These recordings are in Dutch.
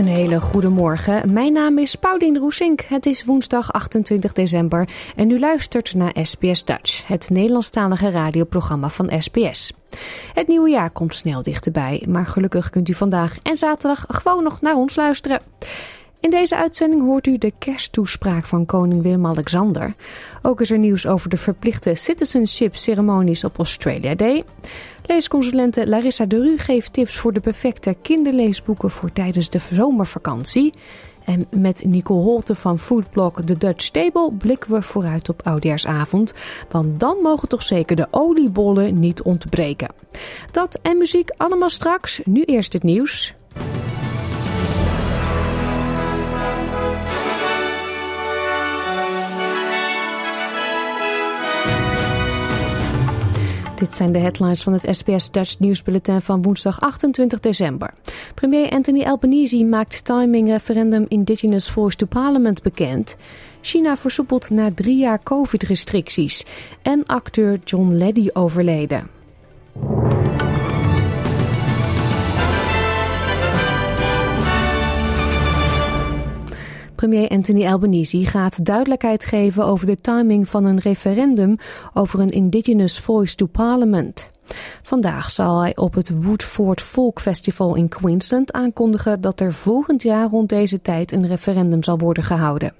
Een hele goede morgen. Mijn naam is Paulien Roesink. Het is woensdag 28 december en u luistert naar SBS Dutch, het Nederlandstalige radioprogramma van SBS. Het nieuwe jaar komt snel dichterbij, maar gelukkig kunt u vandaag en zaterdag gewoon nog naar ons luisteren. In deze uitzending hoort u de kersttoespraak van koning Willem-Alexander. Ook is er nieuws over de verplichte citizenship-ceremonies op Australia Day. Leesconsulente Larissa de Ru geeft tips voor de perfecte kinderleesboeken voor tijdens de zomervakantie. En met Nicole Holte van foodblog The Dutch Table blikken we vooruit op Oudjaarsavond. Want dan mogen toch zeker de oliebollen niet ontbreken. Dat en muziek allemaal straks. Nu eerst het nieuws. Dit zijn de headlines van het SBS Dutch nieuwsbulletin van woensdag 28 december. Premier Anthony Albanese maakt timing referendum Indigenous Voice to Parliament bekend. China versoepelt na drie jaar covid-restricties. En acteur John Leddy overleden. Premier Anthony Albanese gaat duidelijkheid geven over de timing van een referendum over een Indigenous Voice to Parliament. Vandaag zal hij op het Woodford Folk Festival in Queensland aankondigen dat er volgend jaar rond deze tijd een referendum zal worden gehouden.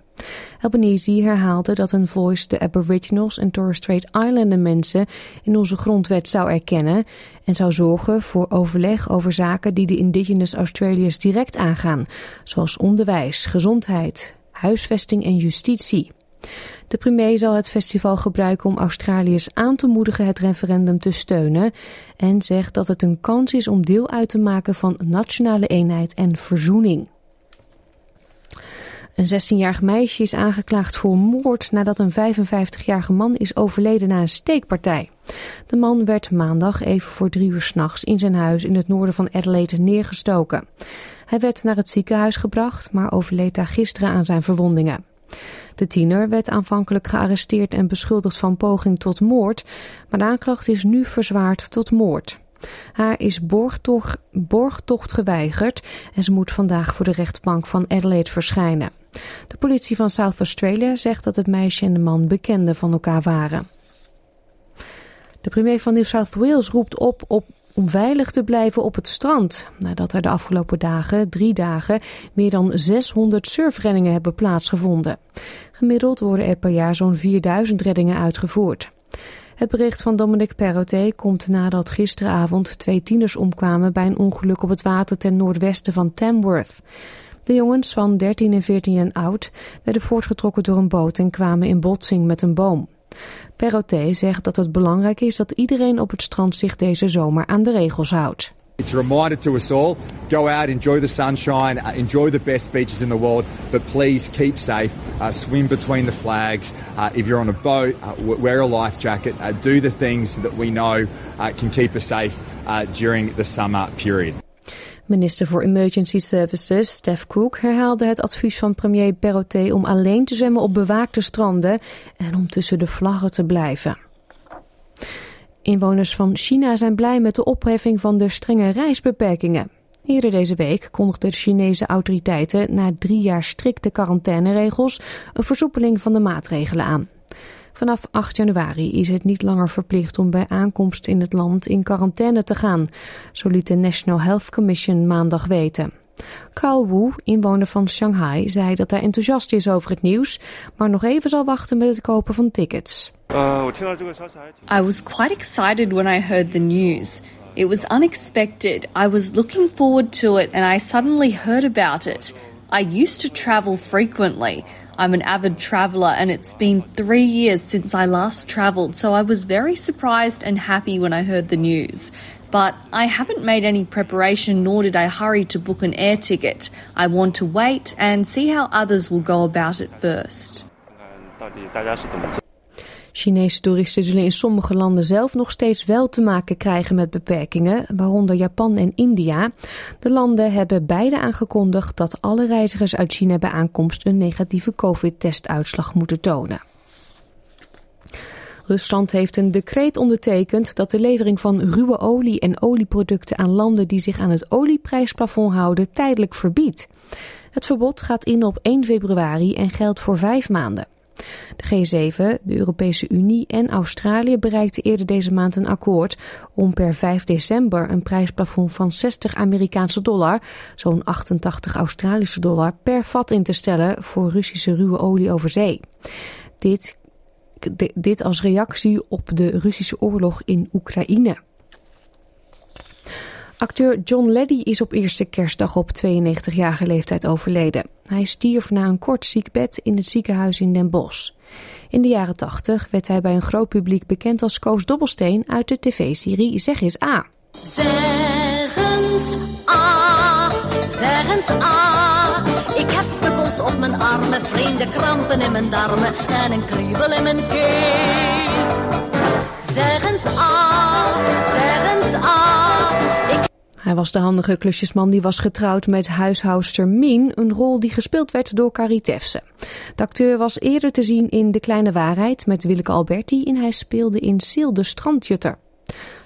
Albanese herhaalde dat een voice de Aboriginals en Torres Strait Islander mensen in onze grondwet zou erkennen en zou zorgen voor overleg over zaken die de Indigenous Australiërs direct aangaan, zoals onderwijs, gezondheid, huisvesting en justitie. De premier zal het festival gebruiken om Australiërs aan te moedigen het referendum te steunen en zegt dat het een kans is om deel uit te maken van nationale eenheid en verzoening. Een 16-jarig meisje is aangeklaagd voor moord nadat een 55-jarige man is overleden na een steekpartij. De man werd maandag even voor drie uur s'nachts in zijn huis in het noorden van Adelaide neergestoken. Hij werd naar het ziekenhuis gebracht, maar overleed daar gisteren aan zijn verwondingen. De tiener werd aanvankelijk gearresteerd en beschuldigd van poging tot moord, maar de aanklacht is nu verzwaard tot moord. Haar is borgtocht, borgtocht geweigerd en ze moet vandaag voor de rechtbank van Adelaide verschijnen. De politie van South Australia zegt dat het meisje en de man bekenden van elkaar waren. De premier van New South Wales roept op, om veilig te blijven op het strand. Nadat er de afgelopen dagen, drie dagen, meer dan 600 surfreddingen hebben plaatsgevonden. Gemiddeld worden er per jaar zo'n 4000 reddingen uitgevoerd. Het bericht van Dominic Perrottet komt nadat gisteravond twee tieners omkwamen bij een ongeluk op het water ten noordwesten van Tamworth. De jongens van 13 en 14 jaar oud werden voortgetrokken door een boot en kwamen in botsing met een boom. Perrottet zegt dat het belangrijk is dat iedereen op het strand zich deze zomer aan de regels houdt. It's a reminder to us all go out, enjoy the sunshine, uh, enjoy the best beaches in the world, but please keep safe. Uh, swim between the flags. Uh, if you're on a boat, wear a life jacket. Do the things that we know can keep us safe during the summer period. Minister voor Emergency Services, Steph Cook, herhaalde het advies van premier Perrottet om alleen te zwemmen op bewaakte stranden en om tussen de vlaggen te blijven. Inwoners van China zijn blij met de opheffing van de strenge reisbeperkingen. Eerder deze week kondigden de Chinese autoriteiten na drie jaar strikte quarantaineregels een versoepeling van de maatregelen aan. Vanaf 8 januari is het niet langer verplicht om bij aankomst in het land in quarantaine te gaan, zo liet de National Health Commission maandag weten. Carl Wu, inwoner van Shanghai, zei dat hij enthousiast is over het nieuws, maar nog even zal wachten met het kopen van tickets. I was quite excited when I heard the news. It was unexpected. I was looking forward to it and I suddenly heard about it. I used to travel frequently. I'm an avid traveller and it's been three years since I last travelled, so I was very surprised and happy when I heard the news. But I haven't made any preparation nor did I hurry to book an air ticket. I want to wait and see how others will go about it first. Chinese toeristen zullen in sommige landen zelf nog steeds wel te maken krijgen met beperkingen, waaronder Japan en India. De landen hebben beide aangekondigd dat alle reizigers uit China bij aankomst een negatieve COVID-testuitslag moeten tonen. Rusland heeft een decreet ondertekend dat de levering van ruwe olie en olieproducten aan landen die zich aan het olieprijsplafond houden tijdelijk verbiedt. Het verbod gaat in op 1 februari en geldt voor vijf maanden. De G7, de Europese Unie en Australië bereikten eerder deze maand een akkoord om per 5 december een prijsplafond van 60 Amerikaanse dollar, zo'n 88 Australische dollar, per vat in te stellen voor Russische ruwe olie over zee. Dit, dit als reactie op de Russische oorlog in Oekraïne. Acteur John Leddy is op eerste kerstdag op 92-jarige leeftijd overleden. Hij stierf na een kort ziekbed in het ziekenhuis in Den Bosch. In de jaren 80 werd hij bij een groot publiek bekend als Koos Dobbelsteen uit de tv-serie Zeg eens A. Zeg eens A, zeg eens A. Ik heb pukkels op mijn armen, vreemde krampen in mijn darmen en een kriebel in mijn keel. Zeg eens A, zeg eens A. Hij was de handige klusjesman die was getrouwd met huishoudster Mien, een rol die gespeeld werd door Carrie Tefse. De acteur was eerder te zien in De Kleine Waarheid met Willeke Alberti en hij speelde in Sil de Strandjutter.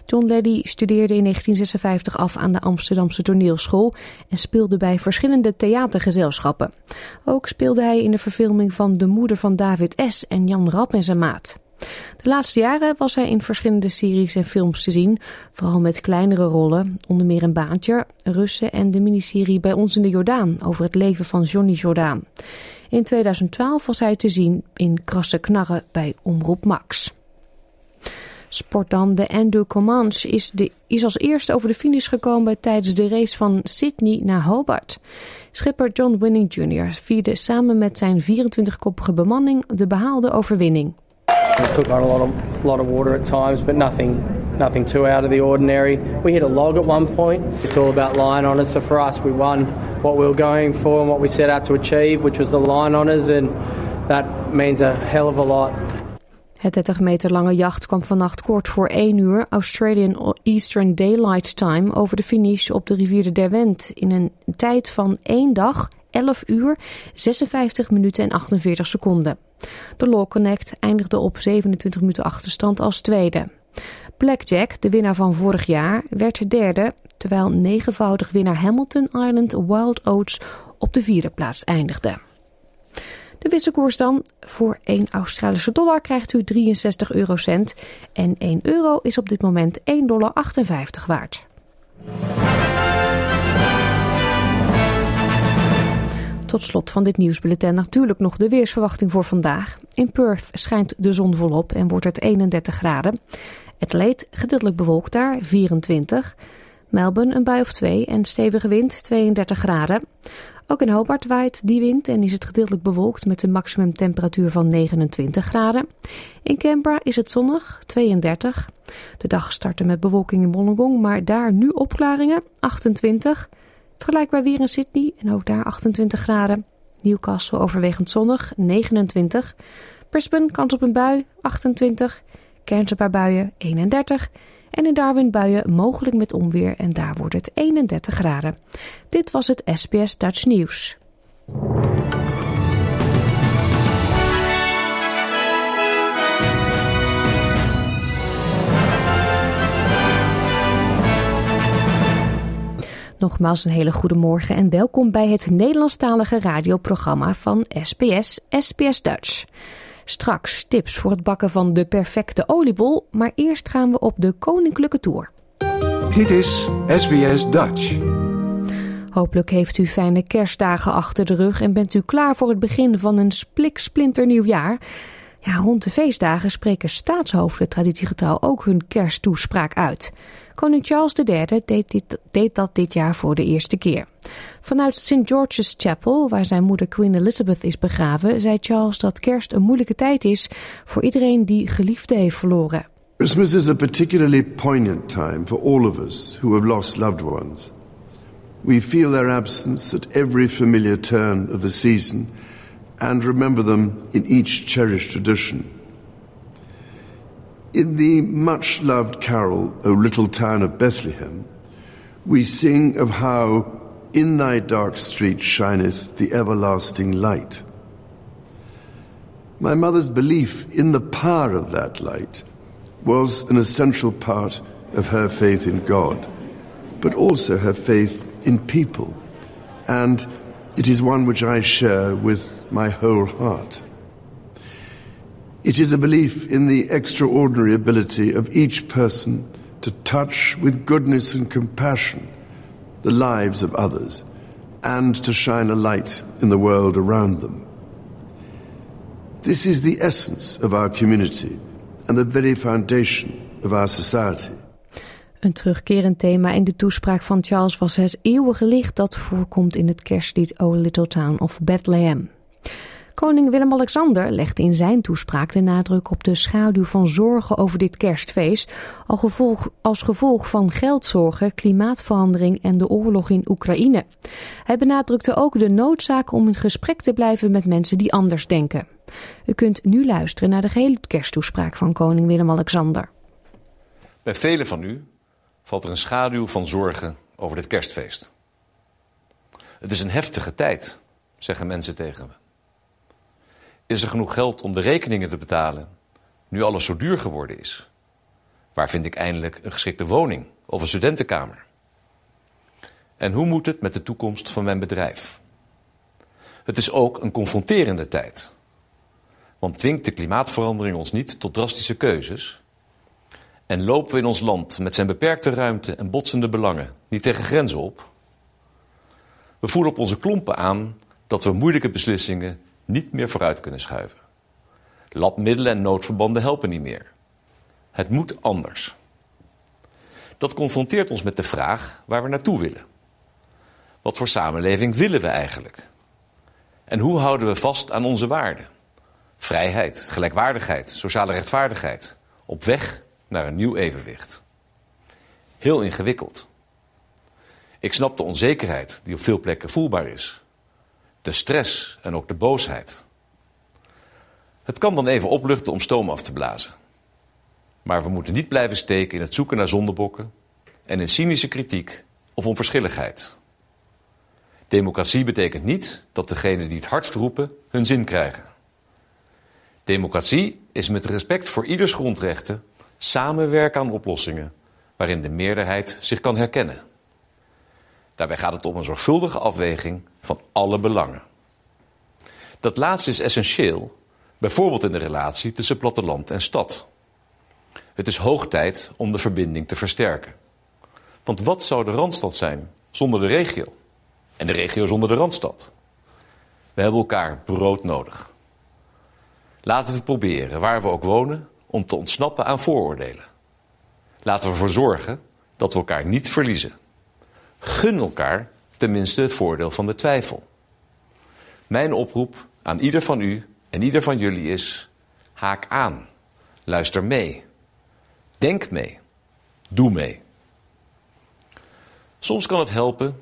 John Leddy studeerde in 1956 af aan de Amsterdamse toneelschool en speelde bij verschillende theatergezelschappen. Ook speelde hij in de verfilming van De Moeder van David S. en Jan Rap en zijn maat. De laatste jaren was hij in verschillende series en films te zien, vooral met kleinere rollen, onder meer een baantje, Russen en de miniserie Bij ons in de Jordaan over het leven van Johnny Jordaan. In 2012 was hij te zien in Krasse Knarren bij Omroep Max. Sport dan. De Endo Comanche is, de, is als eerste over de finish gekomen tijdens de race van Sydney naar Hobart. Schipper John Winning Jr. vierde samen met zijn 24-koppige bemanning de behaalde overwinning. It took on a lot of lot of water at times, but nothing nothing too out of the ordinary. We hit a log at one point. It's all about line honours. So for us, we won what we were going for and what we set out to achieve, which was the line honours, and that means a hell of a lot. Het 30 meter lange jacht kwam vannacht kort voor 1 uur Australian Eastern Daylight Time over de finish op de rivier de Derwent in een tijd van 1 dag, 11 uur, 56 minuten en 48 seconden. De Law Connect eindigde op 27 minuten achterstand als tweede. Blackjack, de winnaar van vorig jaar, werd derde, terwijl negenvoudig winnaar Hamilton Island Wild Oats op de vierde plaats eindigde. De wisselkoers dan. Voor 1 Australische dollar krijgt u 63 eurocent en 1 euro is op dit moment 1,58 dollar waard. Tot slot van dit nieuwsbulletin natuurlijk nog de weersverwachting voor vandaag. In Perth schijnt de zon volop en wordt het 31 graden. Adelaide gedeeltelijk bewolkt daar, 24. Melbourne een bui of 2 en stevige wind, 32 graden. Ook in Hobart waait die wind en is het gedeeltelijk bewolkt met een maximumtemperatuur van 29 graden. In Canberra is het zonnig, 32. De dag startte met bewolking in Wollongong, maar daar nu opklaringen, 28. Vergelijkbaar weer in Sydney en ook daar 28 graden. Newcastle overwegend zonnig, 29. Brisbane kans op een bui, 28. Cairns een paar buien, 31. En in Darwin buien mogelijk met onweer en daar wordt het 31 graden. Dit was het SBS Dutch Nieuws. Nogmaals een hele goede morgen en welkom bij het Nederlandstalige radioprogramma van SBS, SBS Dutch. Straks tips voor het bakken van de perfecte oliebol, maar eerst gaan we op de Koninklijke Tour. Dit is SBS Dutch. Hopelijk heeft u fijne kerstdagen achter de rug en bent u klaar voor het begin van een splik splinternieuw jaar. Ja, rond de feestdagen spreken staatshoofden traditiegetrouw ook hun kersttoespraak uit. Koning Charles III deed, dit, deed dat dit jaar voor de eerste keer. Vanuit St. George's Chapel, waar zijn moeder Queen Elizabeth is begraven, zei Charles dat kerst een moeilijke tijd is voor iedereen die geliefden heeft verloren. Christmas is a particularly poignant time for all of us who have lost loved ones. We feel their absence at every familiar turn of the season and remember them in each cherished tradition. In the much loved carol, O Little Town of Bethlehem, we sing of how in thy dark street shineth the everlasting light. My mother's belief in the power of that light was an essential part of her faith in God, but also her faith in people, and it is one which I share with my whole heart. It is a belief in the extraordinary ability of each person to touch with goodness and compassion the lives of others and to shine a light in the world around them. This is the essence of our community and the very foundation of our society. Een terugkerend thema in de toespraak van Charles was het eeuwige licht dat voorkomt in het kerstlied O Little Town of Bethlehem. Koning Willem-Alexander legde in zijn toespraak de nadruk op de schaduw van zorgen over dit kerstfeest, als gevolg van geldzorgen, klimaatverandering en de oorlog in Oekraïne. Hij benadrukte ook de noodzaak om in gesprek te blijven met mensen die anders denken. U kunt nu luisteren naar de gehele kersttoespraak van koning Willem-Alexander. Bij velen van u valt er een schaduw van zorgen over dit kerstfeest. Het is een heftige tijd, zeggen mensen tegen me. Is er genoeg geld om de rekeningen te betalen, nu alles zo duur geworden is? Waar vind ik eindelijk een geschikte woning of een studentenkamer? En hoe moet het met de toekomst van mijn bedrijf? Het is ook een confronterende tijd. Want dwingt de klimaatverandering ons niet tot drastische keuzes? En lopen we in ons land met zijn beperkte ruimte en botsende belangen niet tegen grenzen op? We voelen op onze klompen aan dat we moeilijke beslissingen niet meer vooruit kunnen schuiven. Labmiddelen en noodverbanden helpen niet meer. Het moet anders. Dat confronteert ons met de vraag waar we naartoe willen. Wat voor samenleving willen we eigenlijk? En hoe houden we vast aan onze waarden? Vrijheid, gelijkwaardigheid, sociale rechtvaardigheid. Op weg naar een nieuw evenwicht. Heel ingewikkeld. Ik snap de onzekerheid die op veel plekken voelbaar is de stress en ook de boosheid. Het kan dan even opluchten om stoom af te blazen. Maar we moeten niet blijven steken in het zoeken naar zondebokken en in cynische kritiek of onverschilligheid. Democratie betekent niet dat degenen die het hardst roepen hun zin krijgen. Democratie is met respect voor ieders grondrechten samenwerken aan oplossingen waarin de meerderheid zich kan herkennen. Daarbij gaat het om een zorgvuldige afweging van alle belangen. Dat laatste is essentieel, bijvoorbeeld in de relatie tussen platteland en stad. Het is hoog tijd om de verbinding te versterken. Want wat zou de randstad zijn zonder de regio? En de regio zonder de randstad? We hebben elkaar brood nodig. Laten we proberen, waar we ook wonen, om te ontsnappen aan vooroordelen. Laten we ervoor zorgen dat we elkaar niet verliezen. Gun elkaar tenminste het voordeel van de twijfel. Mijn oproep aan ieder van u en ieder van jullie is: haak aan, luister mee, denk mee, doe mee. Soms kan het helpen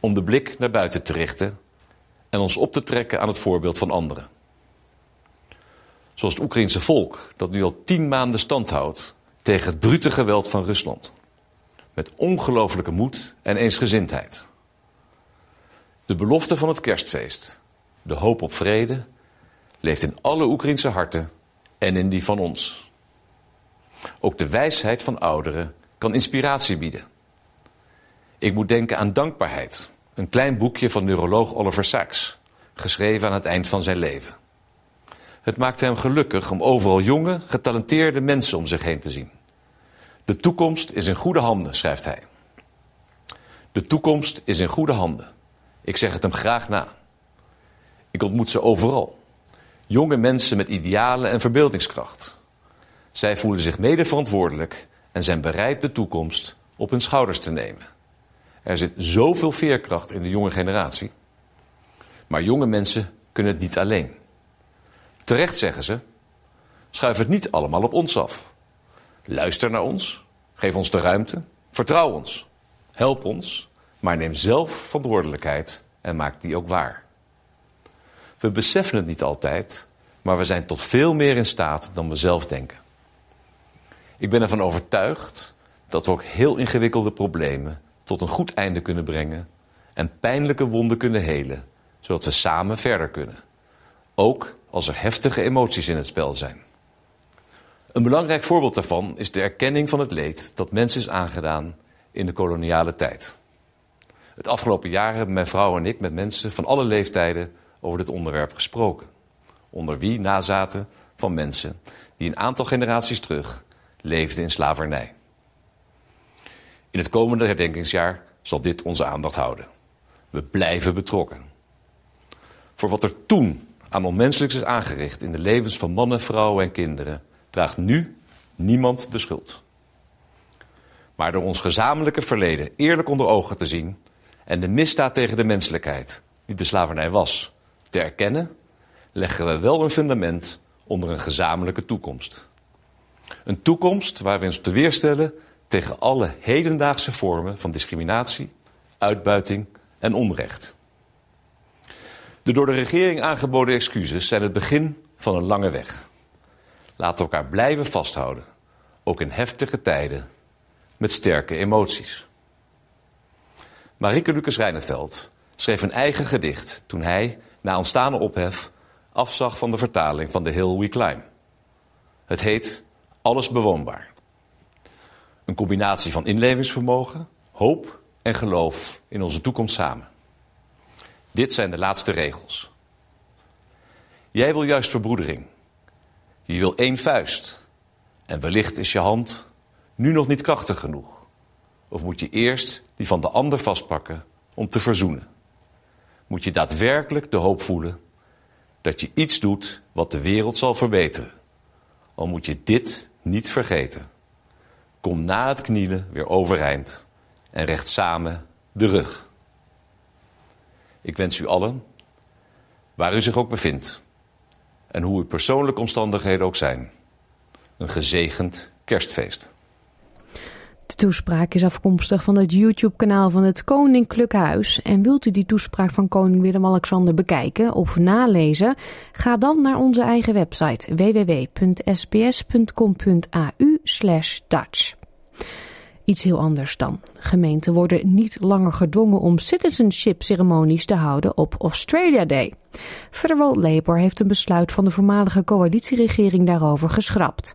om de blik naar buiten te richten en ons op te trekken aan het voorbeeld van anderen. Zoals het Oekraïense volk dat nu al tien maanden stand houdt tegen het brute geweld van Rusland. Met ongelooflijke moed en eensgezindheid. De belofte van het kerstfeest, de hoop op vrede, leeft in alle Oekraïnse harten en in die van ons. Ook de wijsheid van ouderen kan inspiratie bieden. Ik moet denken aan Dankbaarheid, een klein boekje van neuroloog Oliver Sacks, geschreven aan het eind van zijn leven. Het maakte hem gelukkig om overal jonge, getalenteerde mensen om zich heen te zien. De toekomst is in goede handen, schrijft hij. De toekomst is in goede handen. Ik zeg het hem graag na. Ik ontmoet ze overal. Jonge mensen met idealen en verbeeldingskracht. Zij voelen zich mede verantwoordelijk en zijn bereid de toekomst op hun schouders te nemen. Er zit zoveel veerkracht in de jonge generatie. Maar jonge mensen kunnen het niet alleen. Terecht zeggen ze: schuif het niet allemaal op ons af. Luister naar ons, geef ons de ruimte, vertrouw ons, help ons, maar neem zelf verantwoordelijkheid en maak die ook waar. We beseffen het niet altijd, maar we zijn tot veel meer in staat dan we zelf denken. Ik ben ervan overtuigd dat we ook heel ingewikkelde problemen tot een goed einde kunnen brengen en pijnlijke wonden kunnen helen, zodat we samen verder kunnen. Ook als er heftige emoties in het spel zijn. Een belangrijk voorbeeld daarvan is de erkenning van het leed dat mensen is aangedaan in de koloniale tijd. Het afgelopen jaar hebben mijn vrouw en ik met mensen van alle leeftijden over dit onderwerp gesproken. Onder wie nazaten van mensen die een aantal generaties terug leefden in slavernij. In het komende herdenkingsjaar zal dit onze aandacht houden. We blijven betrokken. Voor wat er toen aan onmenselijks is aangericht in de levens van mannen, vrouwen en kinderen, draagt nu niemand de schuld. Maar door ons gezamenlijke verleden eerlijk onder ogen te zien en de misdaad tegen de menselijkheid, die de slavernij was, te erkennen, leggen we wel een fundament onder een gezamenlijke toekomst. Een toekomst waar we ons te weerstellen tegen alle hedendaagse vormen van discriminatie, uitbuiting en onrecht. De door de regering aangeboden excuses zijn het begin van een lange weg. Laten elkaar blijven vasthouden, ook in heftige tijden, met sterke emoties. Marieke Lucas Reineveld schreef een eigen gedicht toen hij, na ontstane ophef, afzag van de vertaling van The Hill We Climb. Het heet Alles bewoonbaar. Een combinatie van inlevingsvermogen, hoop en geloof in onze toekomst samen. Dit zijn de laatste regels. Jij wil juist verbroedering. Je wil één vuist. En wellicht is je hand nu nog niet krachtig genoeg. Of moet je eerst die van de ander vastpakken om te verzoenen? Moet je daadwerkelijk de hoop voelen dat je iets doet wat de wereld zal verbeteren? Al moet je dit niet vergeten. Kom na het knielen weer overeind en recht samen de rug. Ik wens u allen, waar u zich ook bevindt en hoe uw persoonlijke omstandigheden ook zijn, een gezegend kerstfeest. De toespraak is afkomstig van het YouTube-kanaal van het Koninklijk Huis. En wilt u die toespraak van koning Willem-Alexander bekijken of nalezen? Ga dan naar onze eigen website www.sbs.com.au Dutch. Iets heel anders dan. Gemeenten worden niet langer gedwongen om citizenship-ceremonies te houden op Australia Day. Federal Labour heeft een besluit van de voormalige coalitieregering daarover geschrapt.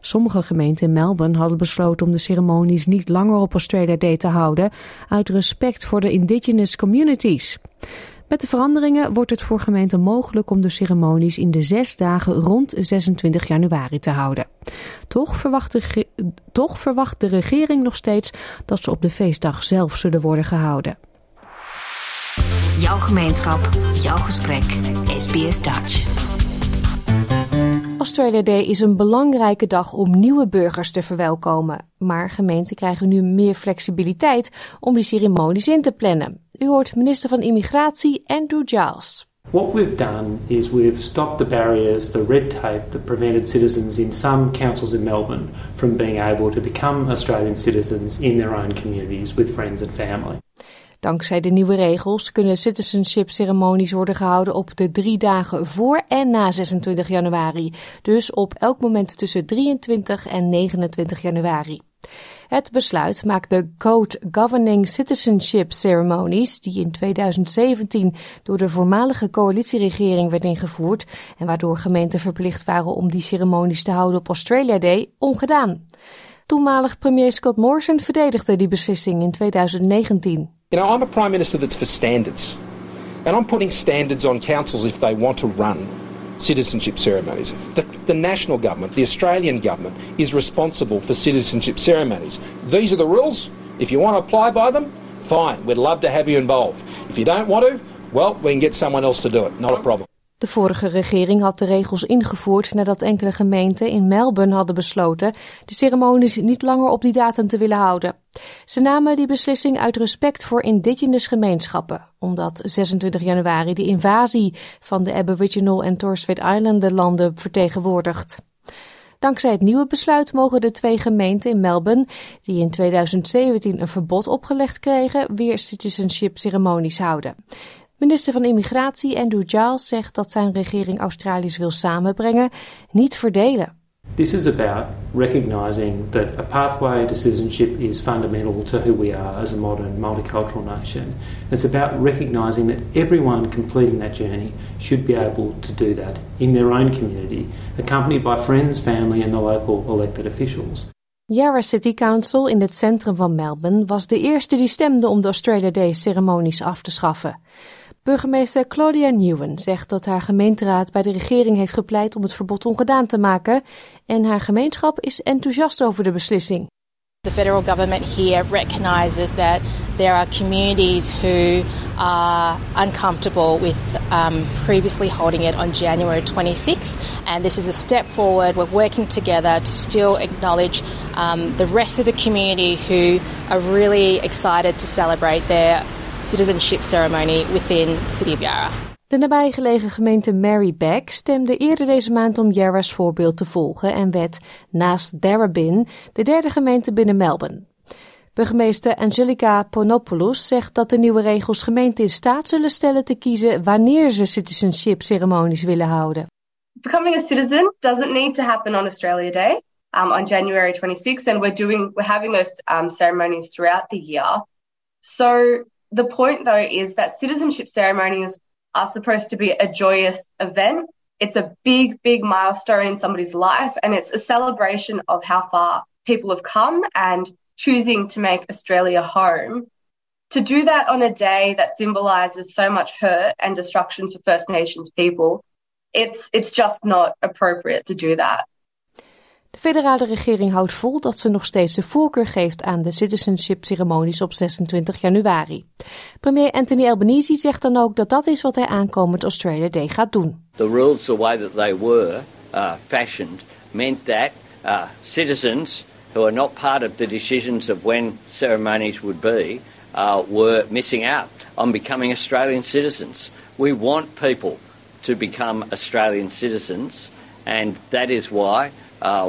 Sommige gemeenten in Melbourne hadden besloten om de ceremonies niet langer op Australia Day te houden, uit respect voor de indigenous communities. Met de veranderingen wordt het voor gemeenten mogelijk om de ceremonies in de zes dagen rond 26 januari te houden. Toch verwacht, de, toch verwacht de regering nog steeds dat ze op de feestdag zelf zullen worden gehouden. Jouw gemeenschap, jouw gesprek, SBS Dutch. Australia Day is een belangrijke dag om nieuwe burgers te verwelkomen. Maar gemeenten krijgen nu meer flexibiliteit om die ceremonies in te plannen. U hoort minister van Immigratie Andrew Giles. What we've done is we've stopped the barriers, the red tape that prevented citizens in some councils in Melbourne from being able to become Australian citizens in their own communities with friends and family. Dankzij de nieuwe regels kunnen citizenship-ceremonies worden gehouden op de drie dagen voor en na 26 januari. Dus op elk moment tussen 23 en 29 januari. Het besluit maakt de Code Governing Citizenship Ceremonies, die in 2017 door de voormalige coalitieregering werd ingevoerd en waardoor gemeenten verplicht waren om die ceremonies te houden op Australia Day, ongedaan. Toenmalig premier Scott Morrison verdedigde die beslissing in 2019. You know, I'm a prime minister that's for standards. And I'm putting standards on councils if they want to run citizenship ceremonies. The, the, national government, the Australian government, is responsible for citizenship ceremonies. These are the rules. If you want to apply by them, fine. We'd love to have you involved. If you don't want to, well, we can get someone else to do it. Not a problem. De vorige regering had de regels ingevoerd nadat enkele gemeenten in Melbourne hadden besloten de ceremonies niet langer op die datum te willen houden. Ze namen die beslissing uit respect voor indigenous gemeenschappen, omdat 26 januari de invasie van de Aboriginal en Torres Strait Islander landen vertegenwoordigt. Dankzij het nieuwe besluit mogen de twee gemeenten in Melbourne, die in 2017 een verbod opgelegd kregen, weer citizenship ceremonies houden. Minister van Immigratie Andrew Giles zegt dat zijn regering Australiërs wil samenbrengen, niet verdelen. This is about recognising that a pathway to citizenship is fundamental to who we are as a modern multicultural nation. It's about recognising that everyone completing that journey should be able to do that in their own community, accompanied by friends, family, and the local elected officials. Yarra City Council in het centrum van Melbourne was de eerste die stemde om de Australia Day ceremonies af te schaffen. Burgemeester Claudia Newen zegt dat haar gemeenteraad bij de regering heeft gepleit om het verbod ongedaan te maken en haar gemeenschap is enthousiast over de beslissing. The federal government here recognises that there are communities who are uncomfortable with um, previously holding it on January 26th, and this is a step forward. We're working together to still acknowledge um, the rest of the community who are really excited to celebrate their citizenship ceremony within the city of Yarra. De nabijgelegen gemeente Marybeck stemde eerder deze maand om Yarra's voorbeeld te volgen en werd naast Darabin de derde gemeente binnen Melbourne. Burgemeester Angelica Ponopoulos zegt dat de nieuwe regels gemeenten in staat zullen stellen te kiezen wanneer ze citizenship ceremonies willen houden. Becoming a citizen doesn't need to happen on Australia Day um, on January 26th, and we're doing we're having those um, ceremonies throughout the year. So the point though is that citizenship ceremonies are supposed to be a joyous event. It's a big, big milestone in somebody's life, and it's a celebration of how far people have come and choosing to make Australia home. To do that on a day that symbolizes so much hurt and destruction for First Nations people, it's it's just not appropriate to do that. De federale regering houdt vol dat ze nog steeds de voorkeur geeft aan de citizenship-ceremonies op 26 januari. Premier Anthony Albanese zegt dan ook dat dat is wat hij aankomend Australia Day gaat doen. The rules, the way that they were uh, fashioned, meant that uh, citizens who are not part of the decisions of when ceremonies would be uh, were missing out on becoming Australian citizens. We want people to become Australian citizens, and that is why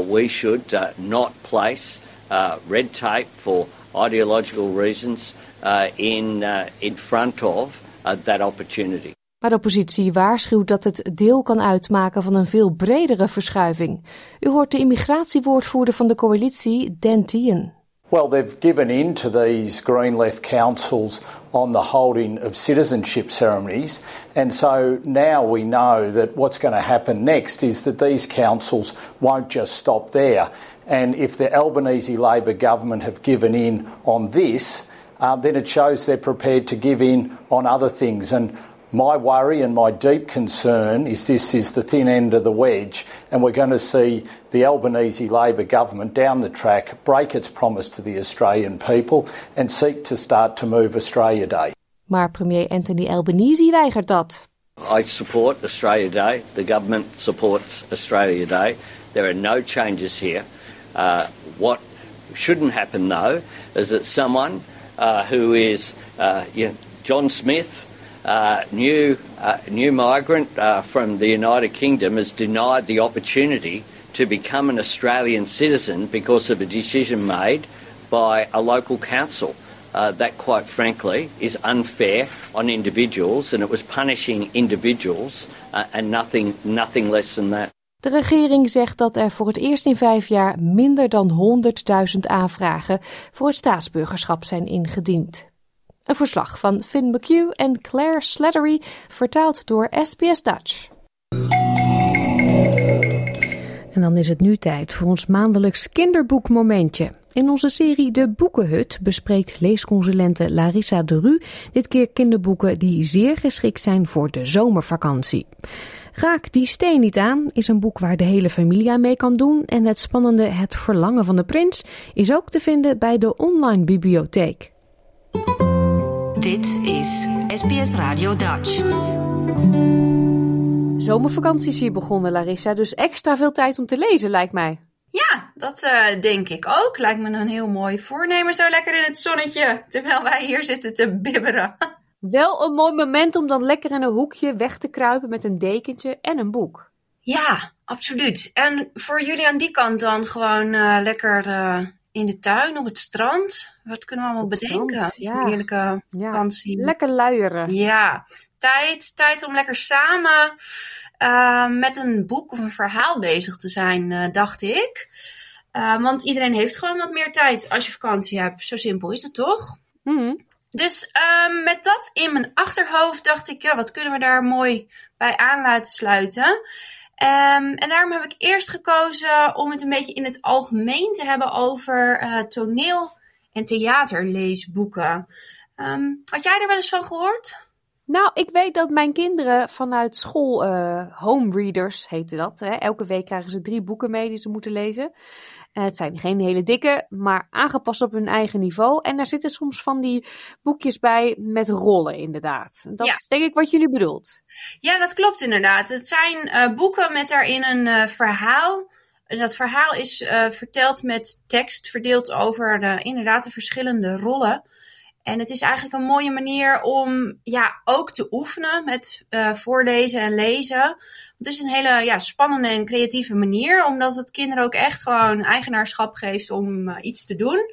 we should uh, not place uh, red tape for ideological reasons uh, in, uh, in front of uh, that opportunity. Maar de oppositie waarschuwt dat het deel kan uitmaken van een veel bredere verschuiving. U hoort de immigratiewoordvoerder van de coalitie, Dan Tien. Well, they've given in to these Green Left councils on the holding of citizenship ceremonies. And so now we know that what's going to happen next is that these councils won't just stop there. And if the Albanese Labor government have given in on this, uh, then it shows they're prepared to give in on other things. And my worry and my deep concern is this is the thin end of the wedge, and we're going to see the Albanese Labor government down the track break its promise to the Australian people and seek to start to move Australia Day. Maar premier Anthony Albanese weigert dat. I support Australia Day. The government supports Australia Day. There are no changes here. Uh, what shouldn't happen, though, is that someone uh, who is uh, you know, John Smith, uh, new, uh, new migrant uh, from the United Kingdom, is denied the opportunity to become an Australian citizen because of a decision made by a local council. Uh, that, quite frankly, is unfair on individuals, and it was punishing individuals uh, and nothing, nothing less than that. De regering zegt dat er voor het eerst in vijf jaar minder dan 100.000 aanvragen voor het staatsburgerschap zijn ingediend. Een verslag van Finn McHugh en Claire Slattery, vertaald door SBS Dutch. En dan is het nu tijd voor ons maandelijks kinderboekmomentje. In onze serie De Boekenhut bespreekt leesconsulente Larissa de Ru dit keer kinderboeken die zeer geschikt zijn voor de zomervakantie. Raak die steen niet aan is een boek waar de hele familie aan mee kan doen en het spannende Het Verlangen van de Prins is ook te vinden bij de online bibliotheek. Dit is SBS Radio Dutch. Zomervakantie is hier begonnen, Larissa, dus extra veel tijd om te lezen, lijkt mij. Ja, dat uh, denk ik ook. Lijkt me een heel mooi voornemen, zo lekker in het zonnetje, terwijl wij hier zitten te bibberen. Wel een mooi moment om dan lekker in een hoekje weg te kruipen met een dekentje en een boek. Ja, absoluut. En voor jullie aan die kant dan gewoon uh, lekker uh, in de tuin, op het strand. Wat kunnen we allemaal het bedenken? Strand, ja. Heerlijke vakantie. Lekker luieren. Ja, tijd, tijd om lekker samen uh, met een boek of een verhaal bezig te zijn, uh, dacht ik. Uh, want iedereen heeft gewoon wat meer tijd als je vakantie hebt. Zo simpel is het toch? Mm. Dus met dat in mijn achterhoofd dacht ik, ja, wat kunnen we daar mooi bij aan laten sluiten? Um, en daarom heb ik eerst gekozen om het een beetje in het algemeen te hebben over uh, toneel- en theaterleesboeken. Um, had jij er wel eens van gehoord? Nou, ik weet dat mijn kinderen vanuit school uh, home readers heette dat. Hè? Elke week krijgen ze drie boeken mee die ze moeten lezen. Uh, het zijn geen hele dikke, maar aangepast op hun eigen niveau. En daar zitten soms van die boekjes bij met rollen, inderdaad. Dat Ja. is denk ik wat jullie bedoelt. Ja, dat klopt inderdaad. Het zijn eh, boeken met daarin een eh, verhaal. En dat verhaal is eh, verteld met tekst, verdeeld over de, inderdaad de verschillende rollen. En het is eigenlijk een mooie manier om ja, ook te oefenen met voorlezen en lezen. Het is een hele ja, spannende en creatieve manier, omdat het kinderen ook echt gewoon eigenaarschap geeft om iets te doen.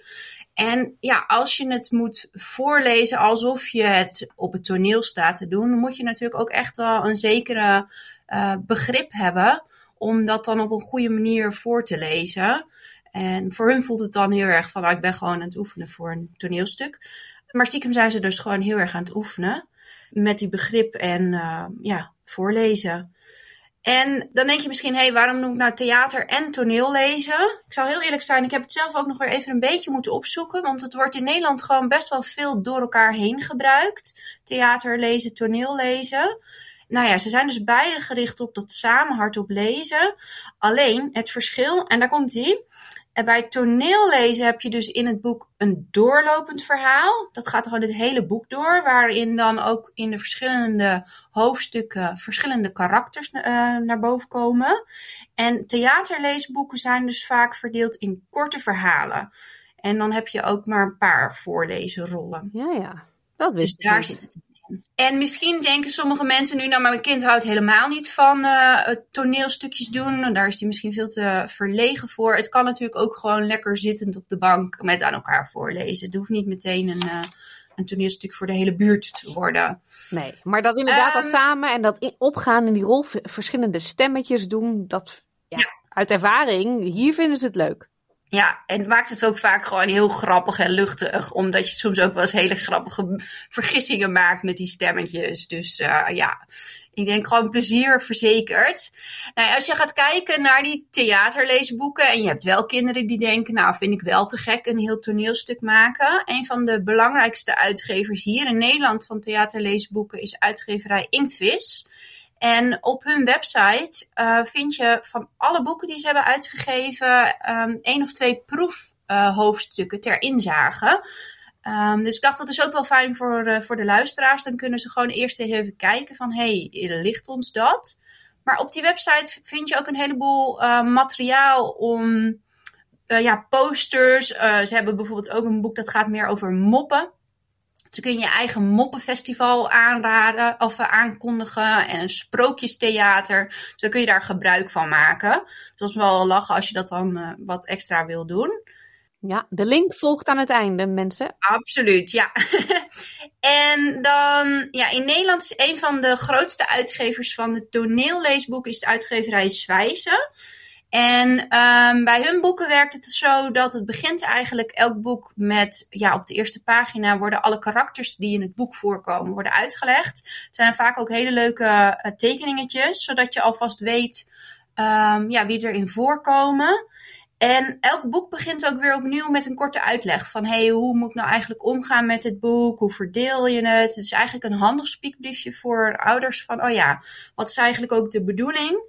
En ja, als je het moet voorlezen alsof je het op het toneel staat te doen, moet je natuurlijk ook echt wel een zekere uh, begrip hebben om dat dan op een goede manier voor te lezen. En voor hun voelt het dan heel erg van, oh, ik ben gewoon aan het oefenen voor een toneelstuk. Maar stiekem zijn ze dus gewoon heel erg aan het oefenen met die begrip en uh, ja, voorlezen. En dan denk je misschien, hé, hey, waarom noem ik nou theater en toneel lezen? Ik zal heel eerlijk zijn, ik heb het zelf ook nog weer even een beetje moeten opzoeken. Want het wordt in Nederland gewoon best wel veel door elkaar heen gebruikt. Theater lezen, toneel lezen. Nou ja, ze zijn dus beide gericht op dat samen hardop lezen. Alleen het verschil, en daar komt ie. En bij toneellezen heb je dus in het boek een doorlopend verhaal. Dat gaat gewoon het hele boek door, waarin dan ook in de verschillende hoofdstukken verschillende karakters uh, naar boven komen. En theaterleesboeken zijn dus vaak verdeeld in korte verhalen. En dan heb je ook maar een paar voorlezenrollen. Ja, ja. Dat wist dus daar niet. zit het in. En misschien denken sommige mensen nu, nou, maar mijn kind houdt helemaal niet van uh, toneelstukjes doen. Daar is hij misschien veel te verlegen voor. Het kan natuurlijk ook gewoon lekker zittend op de bank met aan elkaar voorlezen. Het hoeft niet meteen een, uh, een toneelstuk voor de hele buurt te worden. Nee, maar dat inderdaad um, dat samen en dat opgaan in die rol, verschillende stemmetjes doen, dat ja, ja. uit ervaring, hier vinden ze het leuk. Ja, en het maakt het ook vaak gewoon heel grappig en luchtig. Omdat je soms ook wel eens hele grappige vergissingen maakt met die stemmetjes. Dus uh, ja, ik denk gewoon plezier verzekerd. Nou, als je gaat kijken naar die theaterleesboeken. En je hebt wel kinderen die denken, nou vind ik wel te gek een heel toneelstuk maken. Een van de belangrijkste uitgevers hier in Nederland van theaterleesboeken is uitgeverij Inktvis. En op hun website uh, vind je van alle boeken die ze hebben uitgegeven um, één of twee proefhoofdstukken uh, ter inzage. Um, dus ik dacht dat is ook wel fijn voor, uh, voor de luisteraars. Dan kunnen ze gewoon eerst even kijken van hé, hey, ligt ons dat? Maar op die website vind je ook een heleboel materiaal om ja, posters. ze hebben bijvoorbeeld ook een boek dat gaat meer over moppen. Dus kun je je eigen moppenfestival aanraden of aankondigen en een sprookjestheater. Dus dan kun je daar gebruik van maken. Dus dat is wel lachen als je dat dan uh, wat extra wil doen. Ja, de link volgt aan het einde, mensen. Absoluut, ja. en dan, ja, in Nederland is een van de grootste uitgevers van de toneelleesboeken is de uitgeverij Zwijzen. En um, bij hun boeken werkt het zo dat het begint eigenlijk elk boek met, ja, op de eerste pagina worden alle karakters die in het boek voorkomen, worden uitgelegd. Het zijn vaak ook hele leuke uh, tekeningetjes, zodat je alvast weet, um, ja, wie erin voorkomen. En elk boek begint ook weer opnieuw met een korte uitleg van, hey, hoe moet ik nou eigenlijk omgaan met dit boek? Hoe verdeel je het? Het is eigenlijk een handig spiekbriefje voor ouders van, oh ja, wat is eigenlijk ook de bedoeling?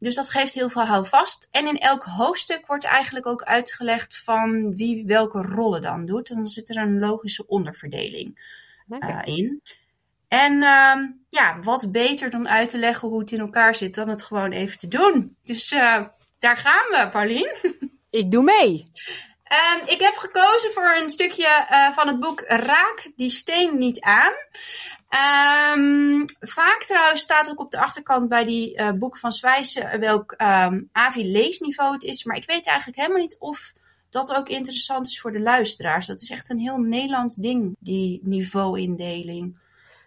Dus dat geeft heel veel houvast. En in elk hoofdstuk wordt eigenlijk ook uitgelegd van wie welke rollen dan doet. En dan zit er een logische onderverdeling uh, in. En ehm, ja, wat beter dan uit te leggen hoe het in elkaar zit dan het gewoon even te doen. Dus uh, daar gaan we, Paulien. Ik doe mee. Um, ik heb gekozen voor een stukje uh, van het boek Raak die steen niet aan. Um, vaak trouwens staat ook op de achterkant bij die uh, boeken van Zwijsen welk um, AVI-leesniveau het is. Maar ik weet eigenlijk helemaal niet of dat ook interessant is voor de luisteraars. Dat is echt een heel Nederlands ding, die niveauindeling.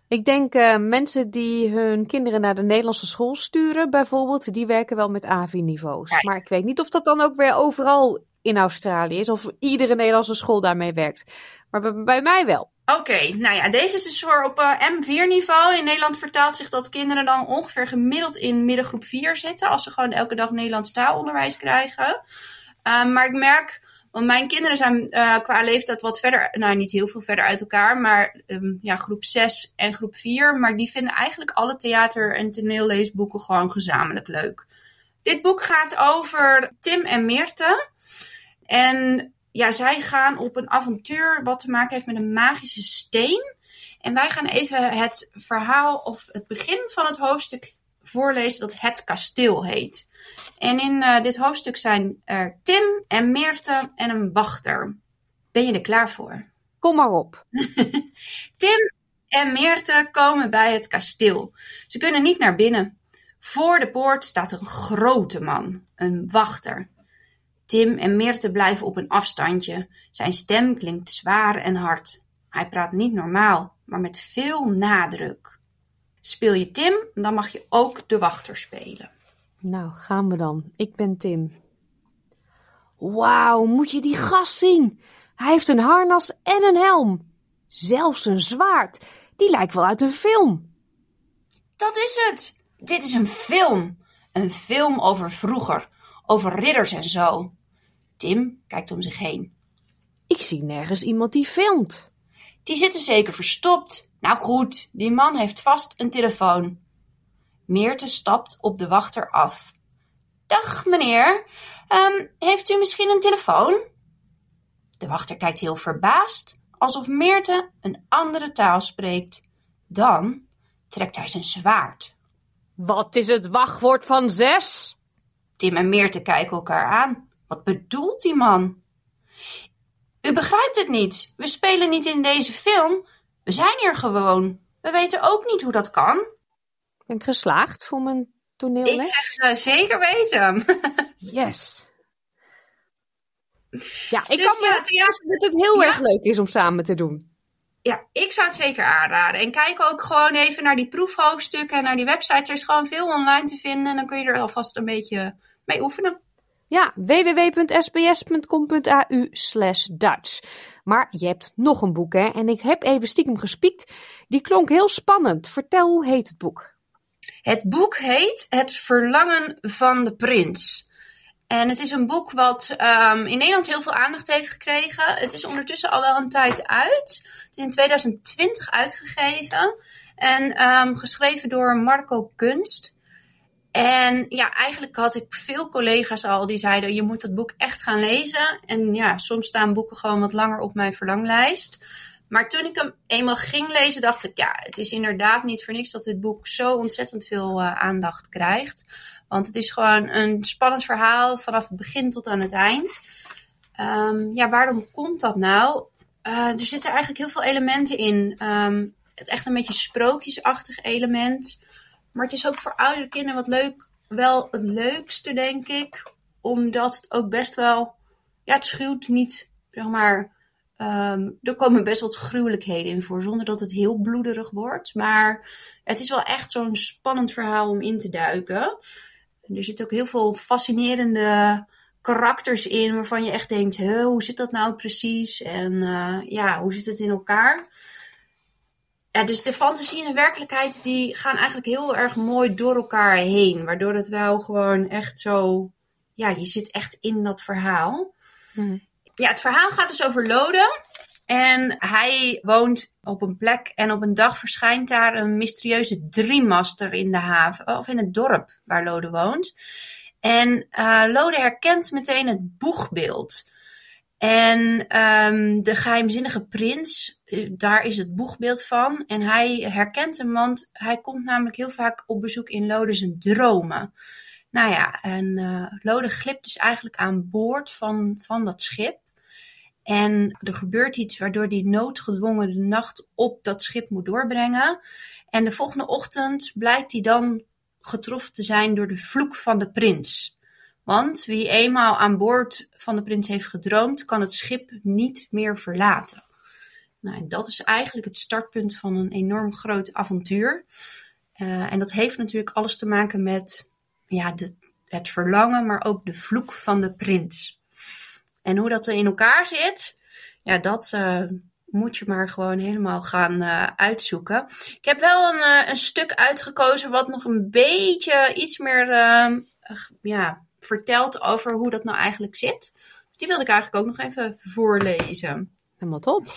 Ik denk uh, mensen die hun kinderen naar de Nederlandse school sturen, bijvoorbeeld, die werken wel met AVI-niveaus. Ja. Maar ik weet niet of dat dan ook weer overal in Australië is, of iedere Nederlandse school daarmee werkt. Maar bij, mij wel. Oké, nou ja, deze is dus voor op uh, M4-niveau. In Nederland vertaalt zich dat kinderen dan ongeveer gemiddeld in middengroep 4 zitten, als ze gewoon elke dag Nederlands taalonderwijs krijgen. Uh, maar ik merk want mijn kinderen zijn uh, qua leeftijd wat verder, nou niet heel veel verder uit elkaar, maar um, ja, groep 6 en groep 4. Maar die vinden eigenlijk alle theater- en toneelleesboeken gewoon gezamenlijk leuk. Dit boek gaat over Tim en Meerte. En ja, zij gaan op een avontuur wat te maken heeft met een magische steen. En wij gaan even het verhaal of het begin van het hoofdstuk voorlezen dat Het Kasteel heet. En in uh, dit hoofdstuk zijn er Tim en Meerte en een wachter. Ben je er klaar voor? Kom maar op. Tim en Meerte komen bij het kasteel. Ze kunnen niet naar binnen. Voor de poort staat een grote man, een wachter. Tim en Meerte blijven op een afstandje. Zijn stem klinkt zwaar en hard. Hij praat niet normaal, maar met veel nadruk. Speel je Tim, dan mag je ook de wachter spelen. Nou, gaan we dan. Ik ben Tim. Wauw, moet je die gast zien? Hij heeft een harnas en een helm. Zelfs een zwaard. Die lijkt wel uit een film. Dat is het. Dit is een film. Een film over vroeger. Over ridders en zo. Tim kijkt om zich heen. Ik zie nergens iemand die filmt. Die zitten zeker verstopt. Nou goed, die man heeft vast een telefoon. Meerte stapt op de wachter af. Dag meneer, um, heeft u misschien een telefoon? De wachter kijkt heel verbaasd, alsof Meerte een andere taal spreekt. Dan trekt hij zijn zwaard. Wat is het wachtwoord van zes? Tim en Meerte kijken elkaar aan. Wat bedoelt die man? U begrijpt het niet. We spelen niet in deze film. We zijn hier gewoon. We weten ook niet hoe dat kan. Ben ik geslaagd voor mijn toneelles? Ik zeg uh, zeker weten. yes. Ja, ik dus, kan me ja, dat het heel ja? erg leuk is om samen te doen. Ja, ik zou het zeker aanraden. En kijk ook gewoon even naar die proefhoofdstukken en naar die websites. Er is gewoon veel online te vinden. En dan kun je er alvast een beetje mee oefenen. Ja, www.sbs.com.au slash. Maar je hebt nog een boek, hè? En ik heb even stiekem gespiekt. Die klonk heel spannend. Vertel, hoe heet het boek? Het boek heet Het Verlangen van de Prins. En het is een boek wat um, in Nederland heel veel aandacht heeft gekregen. Het is ondertussen al wel een tijd uit. Het is in 2020 uitgegeven. En um, geschreven door Marco Kunst. En ja, eigenlijk had ik veel collega's al die zeiden: je moet het boek echt gaan lezen. En ja, soms staan boeken gewoon wat langer op mijn verlanglijst. Maar toen ik hem eenmaal ging lezen, dacht ik: ja, het is inderdaad niet voor niks dat dit boek zo ontzettend veel uh, aandacht krijgt. Want het is gewoon een spannend verhaal vanaf het begin tot aan het eind. Um, ja, waarom komt dat nou? Uh, er zitten eigenlijk heel veel elementen in. Um, het echt een beetje sprookjesachtig element. Maar het is ook voor oudere kinderen wat leuk, wel het leukste, denk ik. Omdat het ook best wel, ja, het schuwt niet, zeg maar. Um, er komen best wat gruwelijkheden in voor, zonder dat het heel bloederig wordt. Maar het is wel echt zo'n spannend verhaal om in te duiken. En er zitten ook heel veel fascinerende karakters in, waarvan je echt denkt: hoe zit dat nou precies? En uh, ja, hoe zit het in elkaar? Ja, dus de fantasie en de werkelijkheid die gaan eigenlijk heel erg mooi door elkaar heen. Waardoor het wel gewoon echt zo. Ja, je zit echt in dat verhaal. Hmm. Ja, het verhaal gaat dus over Lode. En hij woont op een plek en op een dag verschijnt daar een mysterieuze driemaster in de haven, of in het dorp waar Lode woont. En uh, Lode herkent meteen het boegbeeld. En um, de geheimzinnige prins daar is het boegbeeld van. En hij herkent hem, want hij komt namelijk heel vaak op bezoek in Lode zijn dromen. Nou ja, en uh, Lode glipt dus eigenlijk aan boord van, van dat schip. En er gebeurt iets waardoor hij noodgedwongen de nacht op dat schip moet doorbrengen. En de volgende ochtend blijkt hij dan getroffen te zijn door de vloek van de prins. Want wie eenmaal aan boord van de prins heeft gedroomd, kan het schip niet meer verlaten. Nou, dat is eigenlijk het startpunt van een enorm groot avontuur. Uh, en dat heeft natuurlijk alles te maken met ja, de, het verlangen, maar ook de vloek van de prins. En hoe dat er in elkaar zit, ja, dat uh, moet je maar gewoon helemaal gaan uh, uitzoeken. Ik heb wel een, een stuk uitgekozen wat nog een beetje iets meer ja, vertelt over hoe dat nou eigenlijk zit. Die wilde ik eigenlijk ook nog even voorlezen. Helemaal top.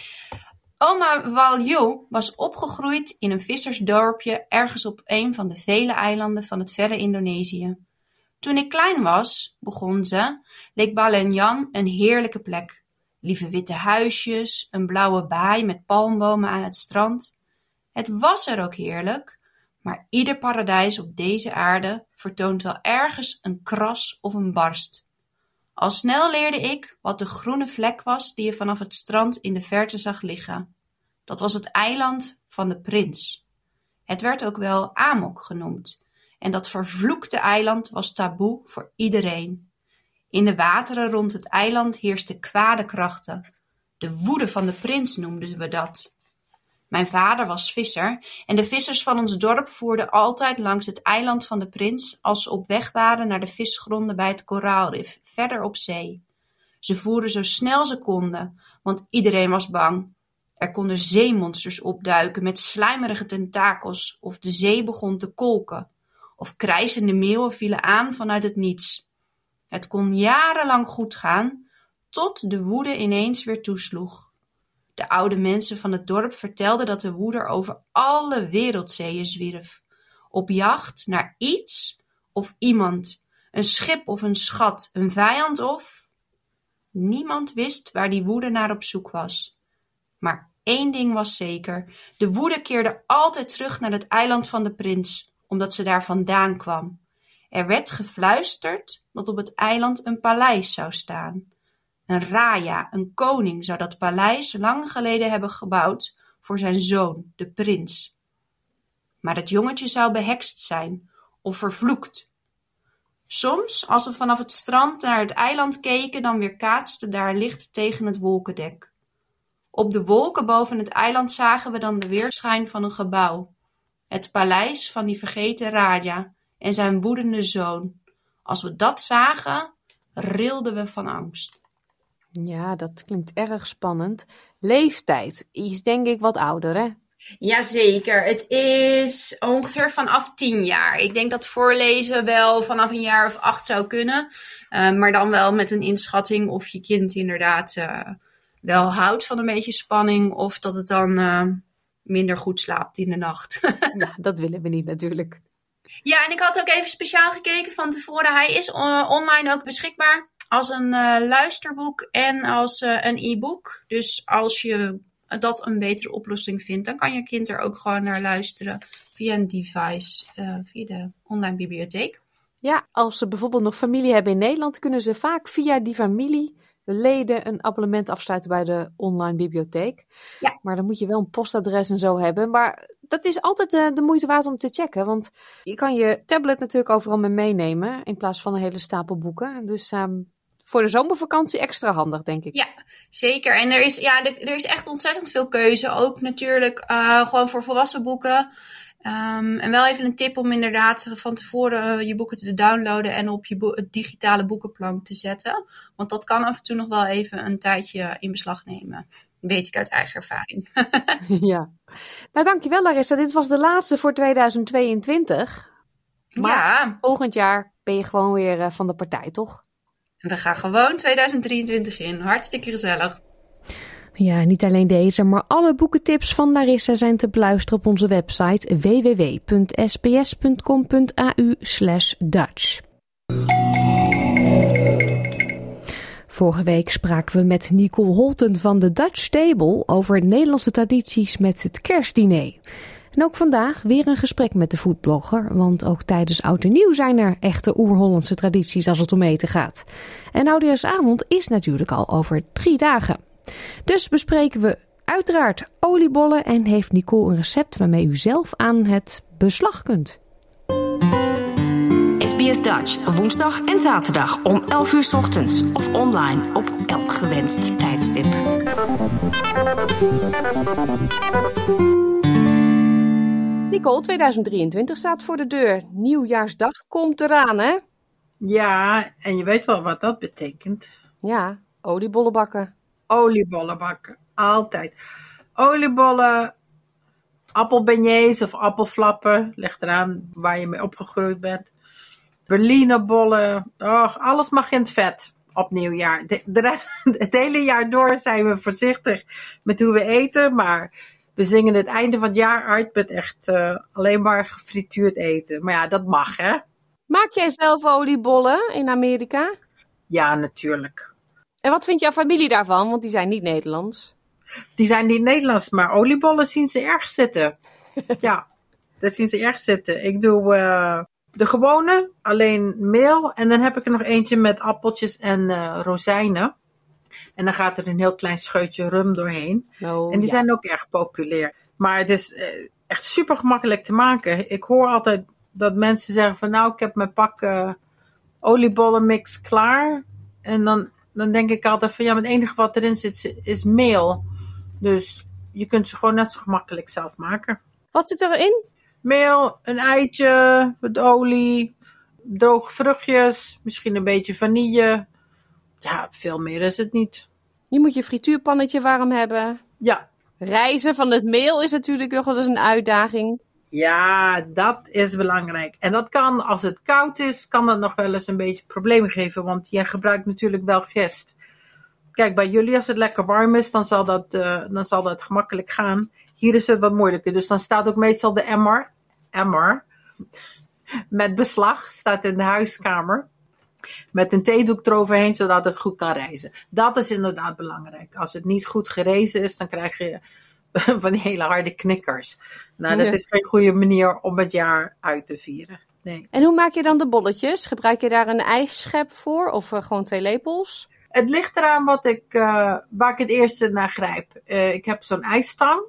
Oma Walju was opgegroeid in een vissersdorpje ergens op een van de vele eilanden van het verre Indonesië. Toen ik klein was, begon ze, leek Balenjan een heerlijke plek. Lieve witte huisjes, een blauwe baai met palmbomen aan het strand. Het was er ook heerlijk, maar ieder paradijs op deze aarde vertoont wel ergens een kras of een barst. Al snel leerde ik wat de groene vlek was die je vanaf het strand in de verte zag liggen. Dat was het eiland van de prins. Het werd ook wel Amok genoemd, en dat vervloekte eiland was taboe voor iedereen. In de wateren rond het eiland heersten kwade krachten. De woede van de prins noemden we dat. Mijn vader was visser en de vissers van ons dorp voerden altijd langs het eiland van de prins als ze op weg waren naar de visgronden bij het koraalrif, verder op zee. Ze voeren zo snel ze konden, want iedereen was bang. Er konden zeemonsters opduiken met slijmerige tentakels, of de zee begon te kolken, of krijzende meeuwen vielen aan vanuit het niets. Het kon jarenlang goed gaan, tot de woede ineens weer toesloeg. De oude mensen van het dorp vertelden dat de woede over alle wereldzeeën zwierf, op jacht naar iets of iemand, een schip of een schat, een vijand of. Niemand wist waar die woede naar op zoek was. Maar één ding was zeker: de woede keerde altijd terug naar het eiland van de prins, omdat ze daar vandaan kwam. Er werd gefluisterd dat op het eiland een paleis zou staan. Een raja, een koning, zou dat paleis lang geleden hebben gebouwd voor zijn zoon, de prins. Maar het jongetje zou behekst zijn of vervloekt. Soms, als we vanaf het strand naar het eiland keken, dan weerkaatste daar licht tegen het wolkendek. Op de wolken boven het eiland zagen we dan de weerschijn van een gebouw. Het paleis van die vergeten Raja en zijn woedende zoon. Als we dat zagen, rilden we van angst. Ja, dat klinkt erg spannend. Leeftijd is denk ik wat ouder, hè? Jazeker, het is ongeveer vanaf tien jaar. Ik denk dat voorlezen wel vanaf een jaar of acht zou kunnen. Uh, maar dan wel met een inschatting of je kind inderdaad uh, wel houdt van een beetje spanning. Of dat het dan uh, minder goed slaapt in de nacht. ja, dat willen we niet natuurlijk. Ja, en ik had ook even speciaal gekeken van tevoren. Hij is online ook beschikbaar als een uh, luisterboek en als uh, een e-book. Dus als je dat een betere oplossing vindt, dan kan je kind er ook gewoon naar luisteren via een device, uh, via de online bibliotheek. Ja, als ze bijvoorbeeld nog familie hebben in Nederland, kunnen ze vaak via die familie de leden een abonnement afsluiten bij de online bibliotheek. Ja. Maar dan moet je wel een postadres en zo hebben. Maar dat is altijd de, de moeite waard om te checken. Want je kan je tablet natuurlijk overal mee meenemen. In plaats van een hele stapel boeken. Dus um, voor de zomervakantie extra handig, denk ik. Ja, zeker. En er is, ja, er is echt ontzettend veel keuze. Ook natuurlijk uh, gewoon voor volwassen boeken. Um, en wel even een tip om inderdaad van tevoren uh, je boeken te downloaden en op je bo het digitale boekenplank te zetten. Want dat kan af en toe nog wel even een tijdje in beslag nemen. Weet ik uit eigen ervaring. ja. Nou, dankjewel Larissa. Dit was de laatste voor 2022. Maar ja. volgend jaar ben je gewoon weer uh, van de partij, toch? We gaan gewoon 2023 in. Hartstikke gezellig. Ja, niet alleen deze, maar alle boekentips van Larissa zijn te beluisteren op onze website www.sbs.com.au/dutch. Vorige week spraken we met Nicole Holten van de Dutch Table over Nederlandse tradities met het kerstdiner. En ook vandaag weer een gesprek met de foodblogger, want ook tijdens Oud en Nieuw zijn er echte oer-Hollandse tradities als het om eten gaat. En Oudejaarsavond is natuurlijk al over drie dagen. Dus bespreken we uiteraard oliebollen en heeft Nicole een recept waarmee u zelf aan het beslag kunt. SBS Dutch, woensdag en zaterdag om 11 uur 's ochtends of online op elk gewenst tijdstip. Nicole, 2023 staat voor de deur. Nieuwjaarsdag komt eraan, hè? Ja, en je weet wel wat dat betekent. Ja, oliebollen bakken. Oliebollen bakken, altijd. Oliebollen, appelbeignets of appelflappen, ligt eraan waar je mee opgegroeid bent. Berlinerbollen, oh, alles mag in het vet op nieuwjaar. De, de rest, het hele jaar door zijn we voorzichtig met hoe we eten, maar we zingen het einde van het jaar uit met echt uh, alleen maar gefrituurd eten. Maar ja, dat mag, hè? Maak jij zelf oliebollen in Amerika? Ja, natuurlijk. En wat vindt jouw familie daarvan? Want die zijn niet Nederlands. Die zijn niet Nederlands, maar oliebollen zien ze erg zitten. ja, dat zien ze erg zitten. Ik doe uh, de gewone, alleen meel. En dan heb ik er nog eentje met appeltjes en uh, rozijnen. En dan gaat er een heel klein scheutje rum doorheen. Oh, en die ja. zijn ook erg populair. Maar het is uh, echt super gemakkelijk te maken. Ik hoor altijd dat mensen zeggen van nou, ik heb mijn pak oliebollenmix klaar. En dan, dan denk ik altijd van ja, maar het enige wat erin zit is meel. Dus je kunt ze gewoon net zo gemakkelijk zelf maken. Wat zit erin? Meel, een eitje, wat olie, droge vruchtjes, misschien een beetje vanille. Ja, veel meer is het niet. Je moet je frituurpannetje warm hebben. Ja. Reizen van het meel is natuurlijk nog wel eens een uitdaging. Ja, dat is belangrijk. En dat kan, als het koud is, kan dat nog wel eens een beetje problemen geven. Want jij gebruikt natuurlijk wel gist. Kijk, bij jullie als het lekker warm is, dan zal dat, uh, dan zal dat gemakkelijk gaan. Hier is het wat moeilijker. Dus dan staat ook meestal de emmer, emmer met beslag, staat in de huiskamer. Met een theedoek eroverheen, zodat het goed kan reizen. Dat is inderdaad belangrijk. Als het niet goed gerezen is, dan krijg je van die hele harde knikkers. Nou, dat is geen goede manier om het jaar uit te vieren. Nee. En hoe maak je dan de bolletjes? Gebruik je daar een ijsschep voor of uh, gewoon twee lepels? Het ligt eraan wat ik, uh, waar ik het eerste naar grijp. Uh, ik heb zo'n ijsstang.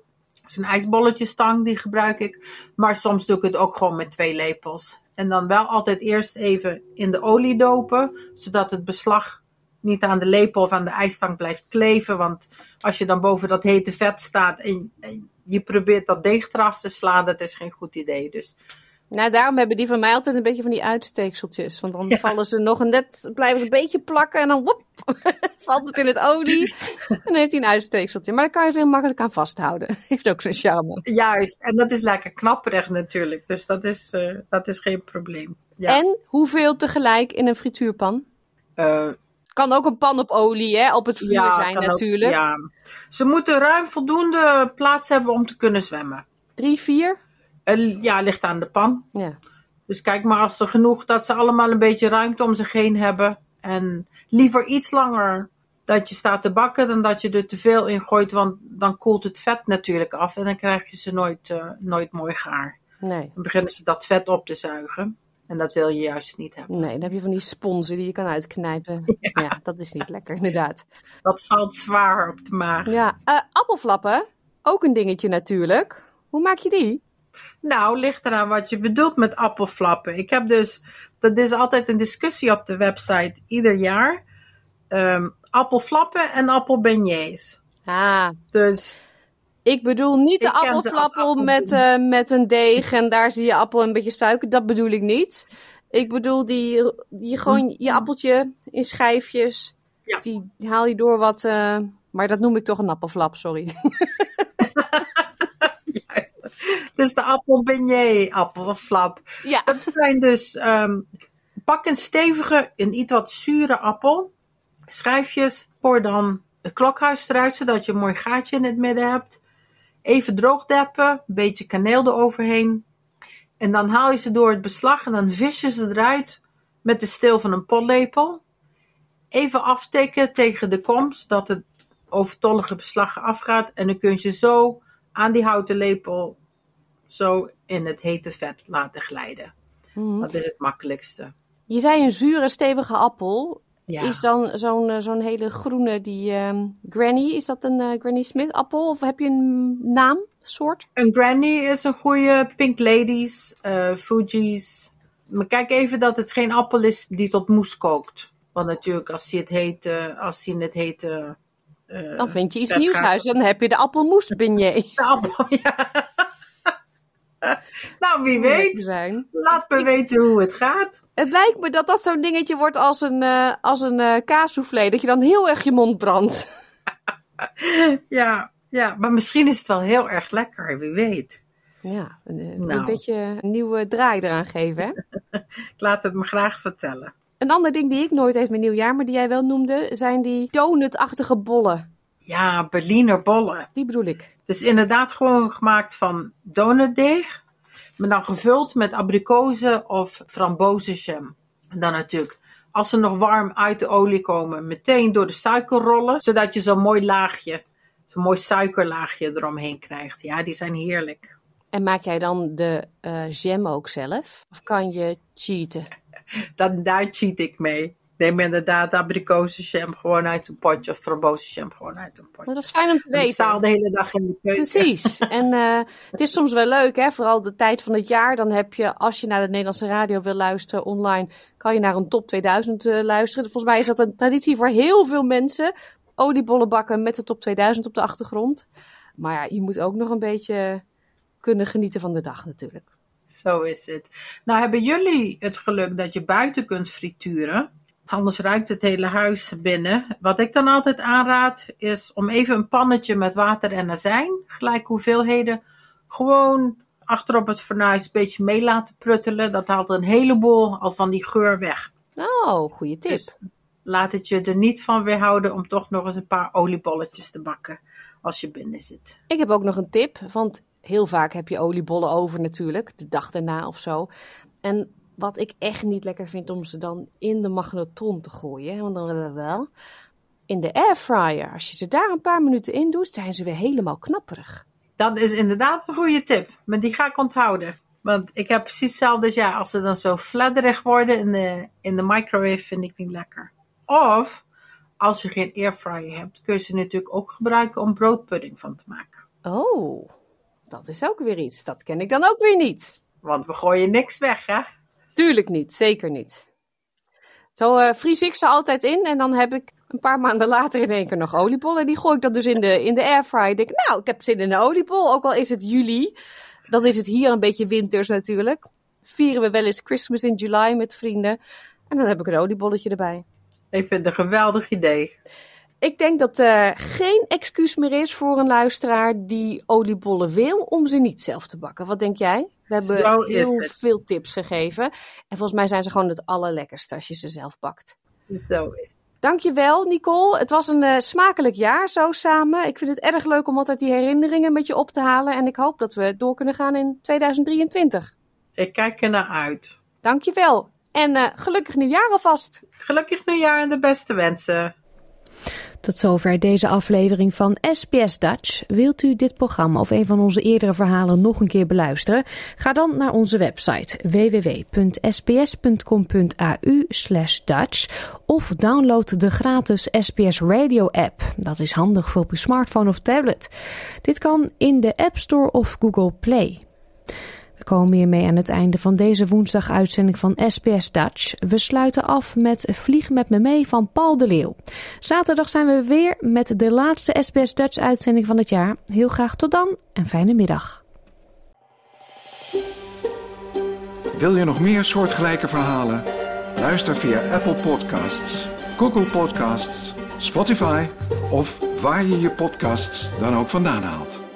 Zo'n ijsbolletjesstang, die gebruik ik. Maar soms doe ik het ook gewoon met twee lepels. En dan wel altijd eerst even in de olie dopen. Zodat het beslag niet aan de lepel of aan de ijsstang blijft kleven. Want als je dan boven dat hete vet staat en, en je probeert dat deeg eraf te slaan, dat is geen goed idee. Dus Nou, daarom hebben die van mij altijd een beetje van die uitsteekseltjes. Want dan vallen ze nog en net blijven ze een beetje plakken en dan valt het in het olie. En dan heeft hij een uitsteekseltje. Maar daar kan je ze heel makkelijk aan vasthouden. Heeft ook zijn charme. Juist, en dat is lekker knapperig natuurlijk. Dus dat is, uh, dat is geen probleem. Ja. En hoeveel tegelijk in een frituurpan? Uh, kan ook een pan op olie, hè? Op het vuur ja, zijn natuurlijk. Ook, ja. Ze moeten ruim voldoende plaats hebben om te kunnen zwemmen. Drie, vier? Uh, ja, ligt aan de pan. Ja. Dus kijk maar als er genoeg, dat ze allemaal een beetje ruimte om zich heen hebben. En liever iets langer dat je staat te bakken dan dat je er te veel in gooit. Want dan koelt het vet natuurlijk af en dan krijg je ze nooit, uh, nooit mooi gaar. Nee. Dan beginnen ze dat vet op te zuigen. En dat wil je juist niet hebben. Nee, dan heb je van die sponsen die je kan uitknijpen. Ja, ja dat is niet lekker, inderdaad. Dat valt zwaar op de maag. Ja, uh, appelflappen, ook een dingetje natuurlijk. Hoe maak je die? Nou, ligt eraan wat je bedoelt met appelflappen. Ik heb dus, dat is altijd een discussie op de website ieder jaar. Um, appelflappen en appelbeignets. Ah. Dus. Ik bedoel niet de appelflappel appel... met, uh, met een deeg en daar zie je appel en een beetje suiker. Dat bedoel ik niet. Ik bedoel die, die gewoon je appeltje in schijfjes. Ja. Die haal je door wat. Uh, maar dat noem ik toch een appelflap, sorry. Dus de appelbeignet, appelflap. Ja. Dat zijn dus, um, pak een stevige, een iets wat zure appel. Schijfjes, pour dan het klokhuis eruit, zodat je een mooi gaatje in het midden hebt. Even droogdeppen, een beetje kaneel eroverheen. En dan haal je ze door het beslag en dan vis je ze eruit met de steel van een potlepel. even aftikken tegen de komst, dat het overtollige beslag afgaat. En dan kun je ze zo aan die houten lepel zo in het hete vet laten glijden. Mhm. Dat is het makkelijkste. Je zei een zure, stevige appel. Ja. Is dan zo'n eh, zo'n hele groene, die ehm, Granny, is dat een eh, Granny Smith appel? Of heb je een naam, soort? Een Granny is een goede, Pink Ladies, eh, Fuji's. Maar kijk even dat het geen appel is die tot moes kookt. Want natuurlijk, als hij het heet, als hij het hete... eh, Dan vind je iets nieuws huis. Dan heb je de appelmoes beignet. De appel, ja. nou, wie weet. zijn. Laat me weten hoe het gaat. Het lijkt me dat dat zo'n dingetje wordt als een, eh als een eh kaassoufflé. Dat je dan heel erg je mond brandt. Ja, ja, maar misschien is het wel heel erg lekker, wie weet. Ja, een, een Nou. beetje een nieuwe draai eraan geven. Hè? Ik laat het me graag vertellen. Een ander ding die ik nooit eet met nieuwjaar, maar die jij wel noemde, zijn die donutachtige bollen. Ja, Berliner bollen. Die bedoel ik. Dus inderdaad gewoon gemaakt van donutdeeg. Maar dan gevuld met abrikozen of frambozenjam. En dan natuurlijk, als ze nog warm uit de olie komen, meteen door de suiker rollen. Zodat je zo'n mooi laagje, zo'n mooi suikerlaagje eromheen krijgt. Ja, die zijn heerlijk. En maak jij dan de eh, jam ook zelf? Of kan je cheaten? Dan, daar cheat ik mee. Neem inderdaad abrikozenjam gewoon uit een potje of frambozenjam gewoon uit een potje. Maar dat is fijn om te En ik sta al weten. de hele dag in de keuken. Precies. En eh, het is soms wel leuk, hè? vooral de tijd van het jaar. Dan heb je, als je naar de Nederlandse radio wil luisteren online, kan je naar een top 2000 eh, luisteren. Volgens mij is dat een traditie voor heel veel mensen. Oliebollen bakken met de top 2000 op de achtergrond. Maar ja, je moet ook nog een beetje kunnen genieten van de dag natuurlijk. Zo is het. Nou, hebben jullie het geluk dat je buiten kunt frituren? Anders ruikt het hele huis binnen. Wat ik dan altijd aanraad is om even een pannetje met water en azijn, gelijk hoeveelheden, gewoon achterop het fornuis een beetje mee laten pruttelen. Dat haalt een heleboel al van die geur weg. Oh, goede tip. Dus laat het je er niet van weerhouden om toch nog eens een paar oliebolletjes te bakken als je binnen zit. Ik heb ook nog een tip, want heel vaak heb je oliebollen over natuurlijk, de dag daarna of zo. En wat ik echt niet lekker vind om ze dan in de magnetron te gooien, want dan willen we wel. In de airfryer, als je ze daar een paar minuten in doet, zijn ze weer helemaal knapperig. Dat is inderdaad een goede tip, maar die ga ik onthouden. Want ik heb precies hetzelfde als ja, als ze dan zo fladderig worden in de, in de microwave, vind ik niet lekker. Of, als je geen airfryer hebt, kun je ze natuurlijk ook gebruiken om broodpudding van te maken. Oh, dat is ook weer iets. Dat ken ik dan ook weer niet. Want we gooien niks weg, hè? Tuurlijk niet, zeker niet. Zo eh, vries ik ze altijd in en dan heb ik een paar maanden later in één keer nog oliebollen. Die gooi ik dan dus in de, in de airfryer. Denk, nou, ik heb zin in een oliebol, ook al is het juli. Dan is het hier een beetje winters natuurlijk. Vieren we wel eens Christmas in July met vrienden. En dan heb ik een oliebolletje erbij. Ik vind het een geweldig idee. Ik denk dat er geen excuus meer is voor een luisteraar die oliebollen wil om ze niet zelf te bakken. Wat denk jij? We hebben Zo heel veel tips gegeven. En volgens mij zijn ze gewoon het allerlekkerste als je ze zelf bakt. Zo is het. Dankjewel, Nicole. Het was een eh, smakelijk jaar zo samen. Ik vind het erg leuk om altijd die herinneringen met je op te halen. En ik hoop dat we door kunnen gaan in 2023. Ik kijk er naar uit. Dankjewel. En eh, gelukkig nieuwjaar alvast. Gelukkig nieuwjaar en de beste wensen. Tot zover deze aflevering van SBS Dutch. Wilt u dit programma of een van onze eerdere verhalen nog een keer beluisteren? Ga dan naar onze website www.sbs.com.au Dutch of download de gratis SBS Radio app. Dat is handig voor op uw smartphone of tablet. Dit kan in de App Store of Google Play. Komen hiermee aan het einde van deze woensdag uitzending van SBS Dutch. We sluiten af met Vlieg met me mee van Paul de Leeuw. Zaterdag zijn we weer met de laatste SBS Dutch uitzending van het jaar. Heel graag tot dan en fijne middag. Wil je nog meer soortgelijke verhalen? Luister via Apple Podcasts, Google Podcasts, Spotify of waar je je podcasts dan ook vandaan haalt.